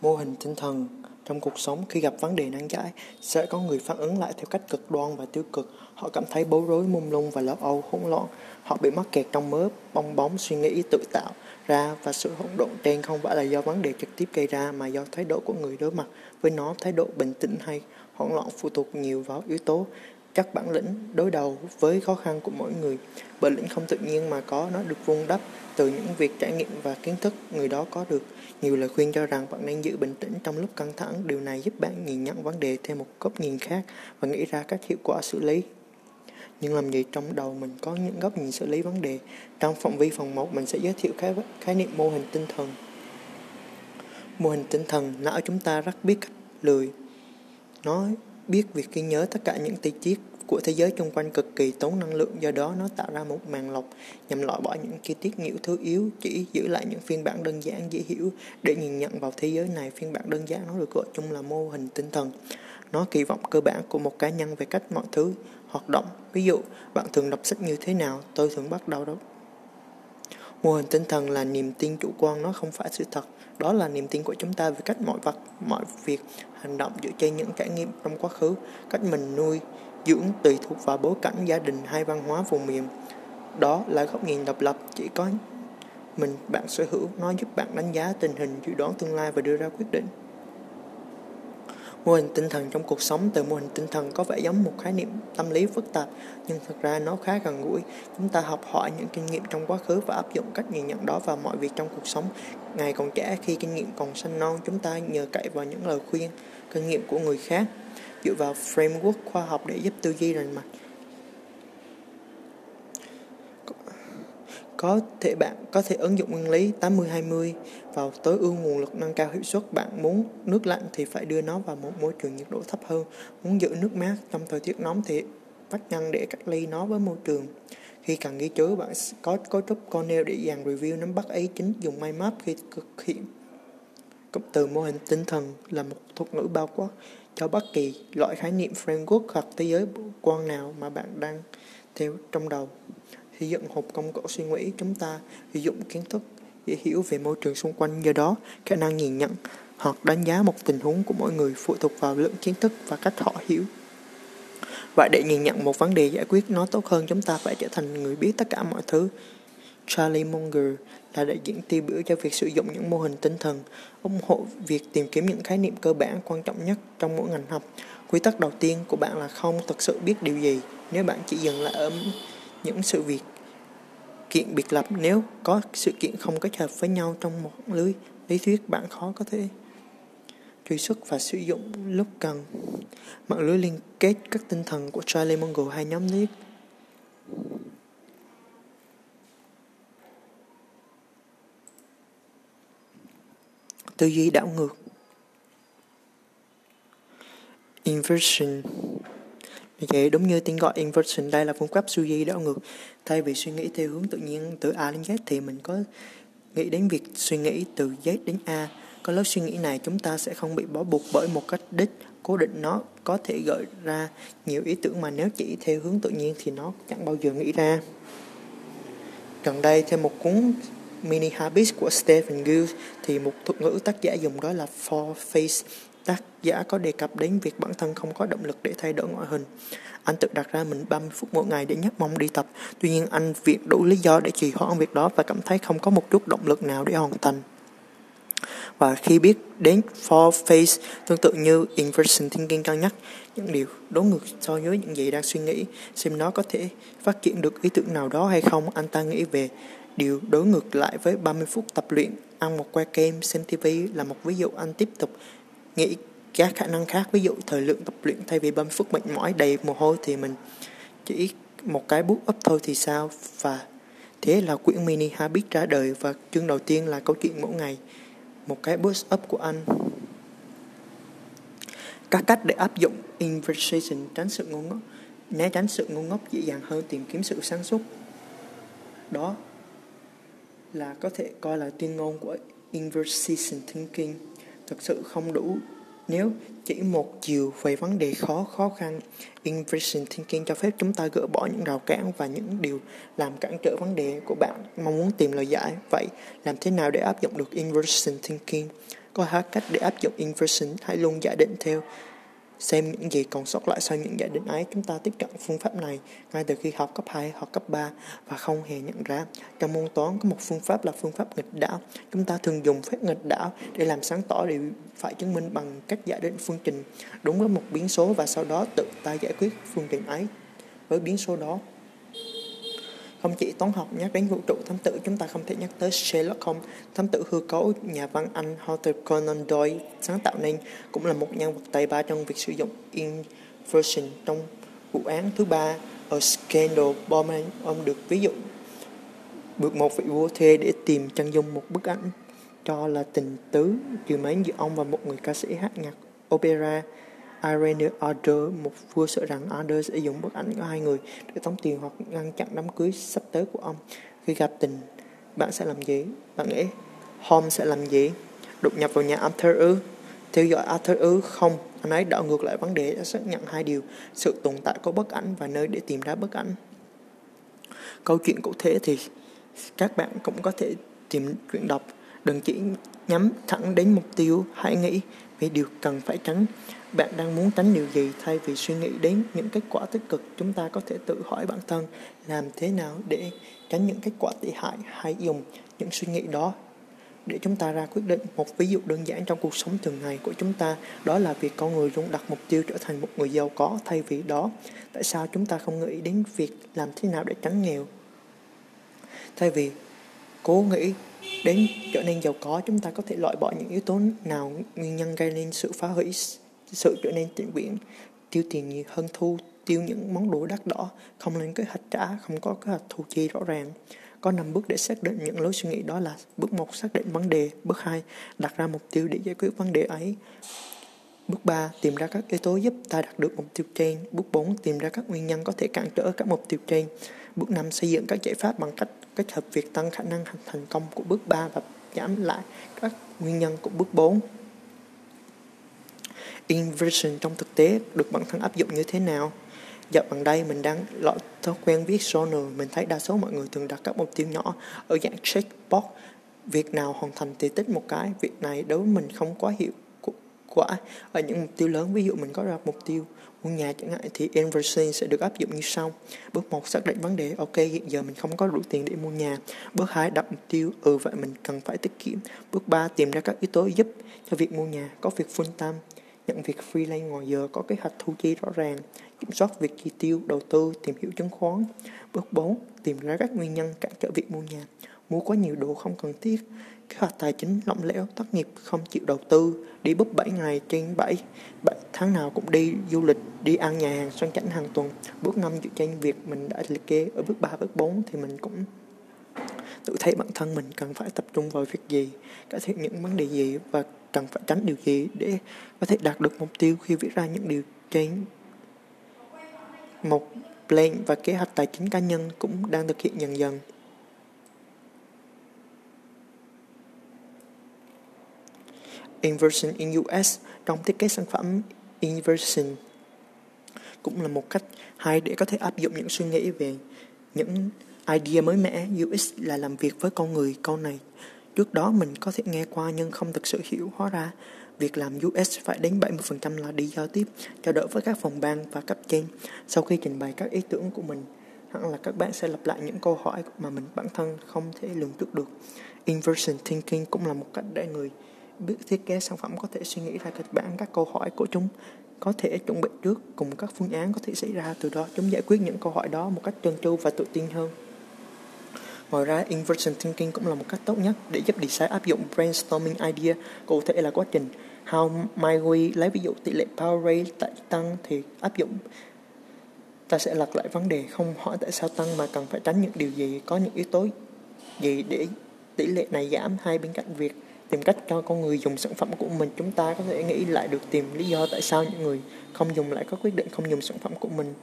Mô hình tinh thần trong cuộc sống khi gặp vấn đề nan giải sẽ có người phản ứng lại theo cách cực đoan và tiêu cực. Họ cảm thấy bối rối, mông lung và lo âu, hỗn loạn. Họ bị mắc kẹt trong mớ bong bóng suy nghĩ tự tạo ra và sự hỗn độn trên không phải là do vấn đề trực tiếp gây ra mà do thái độ của người đối mặt với nó, thái độ bình tĩnh hay hỗn loạn phụ thuộc nhiều vào yếu tố các bản lĩnh đối đầu với khó khăn của mỗi người. Bản lĩnh không tự nhiên mà có nó được vun đắp từ những việc trải nghiệm và kiến thức người đó có được. Nhiều lời khuyên cho rằng bạn nên giữ bình tĩnh trong lúc căng thẳng. Điều này giúp bạn nhìn nhận vấn đề theo một góc nhìn khác và nghĩ ra các hiệu quả xử lý. Nhưng làm gì trong đầu mình có những góc nhìn xử lý vấn đề. Trong phạm vi phần 1 mình sẽ giới thiệu khái, khái niệm mô hình tinh thần. Mô hình tinh thần não chúng ta rất biết cách lười. nói biết việc ghi nhớ tất cả những chi tiết của thế giới xung quanh cực kỳ tốn năng lượng, do đó nó tạo ra một màn lọc nhằm loại bỏ những chi tiết nhiễu thứ yếu, chỉ giữ lại những phiên bản đơn giản dễ hiểu. Để nhìn nhận vào thế giới này, phiên bản đơn giản nó được gọi chung là mô hình tinh thần. Nó kỳ vọng cơ bản của một cá nhân về cách mọi thứ hoạt động. Ví dụ, bạn thường đọc sách như thế nào? Tôi thường bắt đầu đó mô hình tinh thần là niềm tin chủ quan, nó không phải sự thật. Đó là niềm tin của chúng ta về cách mọi vật, mọi việc, hành động dựa trên những trải nghiệm trong quá khứ, cách mình nuôi, dưỡng, tùy thuộc vào bối cảnh gia đình hay văn hóa vùng miền. Đó là góc nhìn độc lập, chỉ có mình bạn sở hữu, nó giúp bạn đánh giá tình hình, dự đoán tương lai và đưa ra quyết định. Mô hình tinh thần trong cuộc sống từ mô hình tinh thần có vẻ giống một khái niệm tâm lý phức tạp, nhưng thực ra nó khá gần gũi. Chúng ta học hỏi những kinh nghiệm trong quá khứ và áp dụng cách nhìn nhận đó vào mọi việc trong cuộc sống. Ngày còn trẻ khi kinh nghiệm còn xanh non, chúng ta nhờ cậy vào những lời khuyên, kinh nghiệm của người khác, dựa vào framework khoa học để giúp tư duy rành mạch. Có thể bạn có thể ứng dụng nguyên lý 80-20 vào tối ưu nguồn lực nâng cao hiệu suất. Bạn muốn nước lạnh thì phải đưa nó vào một môi trường nhiệt độ thấp hơn. Muốn giữ nước mát trong thời tiết nóng thì vắt ngăn để cách ly nó với môi trường. Khi cần ghi chú, bạn có cấu trúc Cornell để dàn review nắm bắt ý chính dùng mind map khi thực hiện. Cụm từ mô hình tinh thần là một thuật ngữ bao quát cho bất kỳ loại khái niệm framework hoặc thế giới quan nào mà bạn đang theo trong đầu. Khi dựng hộp công cụ suy nghĩ, chúng ta sử dụng kiến thức dễ hiểu về môi trường xung quanh. Do đó khả năng nhìn nhận hoặc đánh giá một tình huống của mỗi người phụ thuộc vào lượng kiến thức và cách họ hiểu. Và để nhìn nhận một vấn đề giải quyết nó tốt hơn chúng ta phải trở thành người biết tất cả mọi thứ. Charlie Munger là đại diện tiêu biểu cho việc sử dụng những mô hình tinh thần, ủng hộ việc tìm kiếm những khái niệm cơ bản quan trọng nhất trong mỗi ngành học. Quy tắc đầu tiên của bạn là không thực sự biết điều gì. Nếu bạn chỉ dừng lại ở những sự việc, kiện biệt lập nếu có sự kiện không kết hợp với nhau trong một lưới, lý thuyết bạn khó có thể truy xuất và sử dụng lúc cần. Mạng lưới liên kết các tinh thần của Charlie Munger hai nhóm lý tư duy đảo ngược. Inversion. Vậy đúng như tên gọi inversion đây là phương pháp suy nghĩ đảo ngược. Thay vì suy nghĩ theo hướng tự nhiên, từ A đến Z thì mình có nghĩ đến việc suy nghĩ từ Z đến A. Có lớp suy nghĩ này, chúng ta sẽ không bị bó buộc bởi một cách đích, cố định nó có thể gợi ra nhiều ý tưởng mà nếu chỉ theo hướng tự nhiên thì nó chẳng bao giờ nghĩ ra. Gần đây theo một cuốn Mini Habits của Stephen Gill thì một thuật ngữ tác giả dùng đó là four phase tác giả có đề cập đến việc bản thân không có động lực để thay đổi ngoại hình. Anh tự đặt ra mình 30 phút mỗi ngày để nhắc mong đi tập. Tuy nhiên anh việc đủ lý do để trì hoãn việc đó và cảm thấy không có một chút động lực nào để hoàn thành. Và khi biết đến four phase tương tự như inversion thinking cân nhắc những điều đối ngược so với những gì đang suy nghĩ, xem nó có thể phát triển được ý tưởng nào đó hay không, anh ta nghĩ về điều đối ngược lại với 30 phút tập luyện, ăn một que kem, xem TV là một ví dụ anh tiếp tục nghĩ các khả năng khác. Ví dụ thời lượng tập luyện thay vì 30 phút mệt mỏi đầy mồ hôi thì mình chỉ một cái bút up thôi thì sao? Và thế là quyển mini habit ra đời và chương đầu tiên là câu chuyện mỗi ngày. Một cái boost up của anh. Các cách để áp dụng inversion. Tránh sự ngu ngốc. Né tránh sự ngu ngốc dễ dàng hơn tìm kiếm sự sáng suốt. Đó là có thể coi là tuyên ngôn của inversion thinking. Thực sự không đủ nếu chỉ một chiều về vấn đề khó khó khăn inversion thinking cho phép chúng ta gỡ bỏ những rào cản và những điều làm cản trở vấn đề của bạn, mong muốn tìm lời giải. Vậy, làm thế nào để áp dụng được inversion thinking? Có hai cách để áp dụng inversion hãy luôn giả định theo xem những gì còn sót lại sau những giải định ấy, chúng ta tiếp cận phương pháp này ngay từ khi học cấp 2 hoặc cấp 3 và không hề nhận ra. Trong môn toán có một phương pháp là phương pháp nghịch đảo. Chúng ta thường dùng phép nghịch đảo để làm sáng tỏ điều phải chứng minh bằng cách giả định phương trình, đúng với một biến số và sau đó tự ta giải quyết phương trình ấy. Với biến số đó không chỉ toán học nhắc đến vũ trụ thám tử, chúng ta không thể nhắc tới Sherlock Holmes. Thám tử hư cấu, nhà văn Anh Arthur Conan Doyle sáng tạo nên cũng là một nhân vật tay ba trong việc sử dụng inversion trong vụ án thứ ba ở Scandal Bowman. Ông được ví dụ được một vị vua thuê để tìm chân dung một bức ảnh cho là tình tứ trừ mến giữa ông và một người ca sĩ hát nhạc opera. Irene Adler, một vua sợ rằng Adler sẽ dùng bức ảnh của hai người để tống tiền hoặc ngăn chặn đám cưới sắp tới của ông. Khi gặp tình, bạn sẽ làm gì? Bạn nghĩ Holmes sẽ làm gì? Đột nhập vào nhà Arthur ư? Theo dõi Arthur ư? Không, anh ấy đảo ngược lại vấn đề đã xác nhận hai điều, sự tồn tại của bức ảnh và nơi để tìm ra bức ảnh. Câu chuyện cụ thể thì các bạn cũng có thể tìm chuyện đọc đừng chỉ nhắm thẳng đến mục tiêu hãy nghĩ về điều cần phải tránh bạn đang muốn tránh điều gì thay vì suy nghĩ đến những kết quả tích cực? Chúng ta có thể tự hỏi bản thân, làm thế nào để tránh những kết quả tệ hại hãy dùng những suy nghĩ đó? Để chúng ta ra quyết định, một ví dụ đơn giản trong cuộc sống thường ngày của chúng ta, đó là việc con người luôn đặt mục tiêu trở thành một người giàu có thay vì đó. Tại sao chúng ta không nghĩ đến việc làm thế nào để tránh nghèo? Thay vì cố nghĩ đến trở nên giàu có, chúng ta có thể loại bỏ những yếu tố nào nguyên nhân gây nên sự phá hủy sự trở nên tình nguyện tiêu tiền nhiều hơn thu tiêu những món đồ đắt đỏ, không lên kế hoạch trả, không có kế hoạch thu chi rõ ràng có 5 bước để xác định những lối suy nghĩ, đó là bước 1 xác định vấn đề bước 2 đặt ra mục tiêu để giải quyết vấn đề ấy Bước 3. Tìm ra các yếu tố giúp ta đạt được mục tiêu trên. Bước 4. Tìm ra các nguyên nhân có thể cản trở các mục tiêu trên. Bước 5. Xây dựng các giải pháp bằng cách kết hợp việc tăng khả năng thành công của bước 3 và giảm lại các nguyên nhân của bước 4. Inversion trong thực tế được bản thân áp dụng như thế nào? Dạo gần đây mình đang loại thói quen viết journal, mình thấy đa số mọi người thường đặt các mục tiêu nhỏ ở dạng checkbox. Việc nào hoàn thành thì tích một cái, việc này đối với mình không quá hiệu quả. Ở những mục tiêu lớn, ví dụ mình có ra mục tiêu mua nhà chẳng hạn thì inversion sẽ được áp dụng như sau. Bước 1 xác định vấn đề, ok hiện giờ mình không có đủ tiền để mua nhà. Bước 2 đặt mục tiêu, ừ vậy mình cần phải tiết kiệm. Bước 3 tìm ra các yếu tố giúp cho việc mua nhà, có việc full time nhận việc freelance ngoài giờ có kế hoạch thu chi rõ ràng, kiểm soát việc chi tiêu, đầu tư, tìm hiểu chứng khoán. Bước 4. Tìm ra các nguyên nhân cản trở việc mua nhà. Mua quá nhiều đồ không cần thiết, kế hoạch tài chính lỏng lẻo, thất nghiệp, không chịu đầu tư, đi búp 7 ngày trên 7, 7 tháng nào cũng đi du lịch, đi ăn nhà hàng sang chảnh hàng tuần. Bước 5 dựa trên việc mình đã liệt kê ở bước 3, bước 4 thì mình cũng tự thấy bản thân mình cần phải tập trung vào việc gì, cải thiện những vấn đề gì và cần phải tránh điều gì để có thể đạt được mục tiêu khi viết ra những điều trên một plan và kế hoạch tài chính cá nhân cũng đang thực hiện dần dần. Inversion in US trong thiết kế sản phẩm Inversion cũng là một cách hay để có thể áp dụng những suy nghĩ về những idea mới mẻ UX là làm việc với con người câu này Trước đó mình có thể nghe qua nhưng không thực sự hiểu hóa ra việc làm US phải đến 70% là đi giao tiếp trao đổi với các phòng ban và cấp trên. Sau khi trình bày các ý tưởng của mình, hẳn là các bạn sẽ lặp lại những câu hỏi mà mình bản thân không thể lường trước được. Inversion thinking cũng là một cách để người biết thiết kế sản phẩm có thể suy nghĩ ra kịch bản các câu hỏi của chúng có thể chuẩn bị trước cùng các phương án có thể xảy ra từ đó chúng giải quyết những câu hỏi đó một cách trơn tru và tự tin hơn Ngoài ra, inversion thinking cũng là một cách tốt nhất để giúp design áp dụng brainstorming idea, cụ thể là quá trình how might we lấy ví dụ tỷ lệ power rate tại tăng thì áp dụng. Ta sẽ lật lại vấn đề không hỏi tại sao tăng mà cần phải tránh những điều gì có những yếu tố gì để tỷ lệ này giảm hay bên cạnh việc tìm cách cho con người dùng sản phẩm của mình chúng ta có thể nghĩ lại được tìm lý do tại sao những người không dùng lại có quyết định không dùng sản phẩm của mình.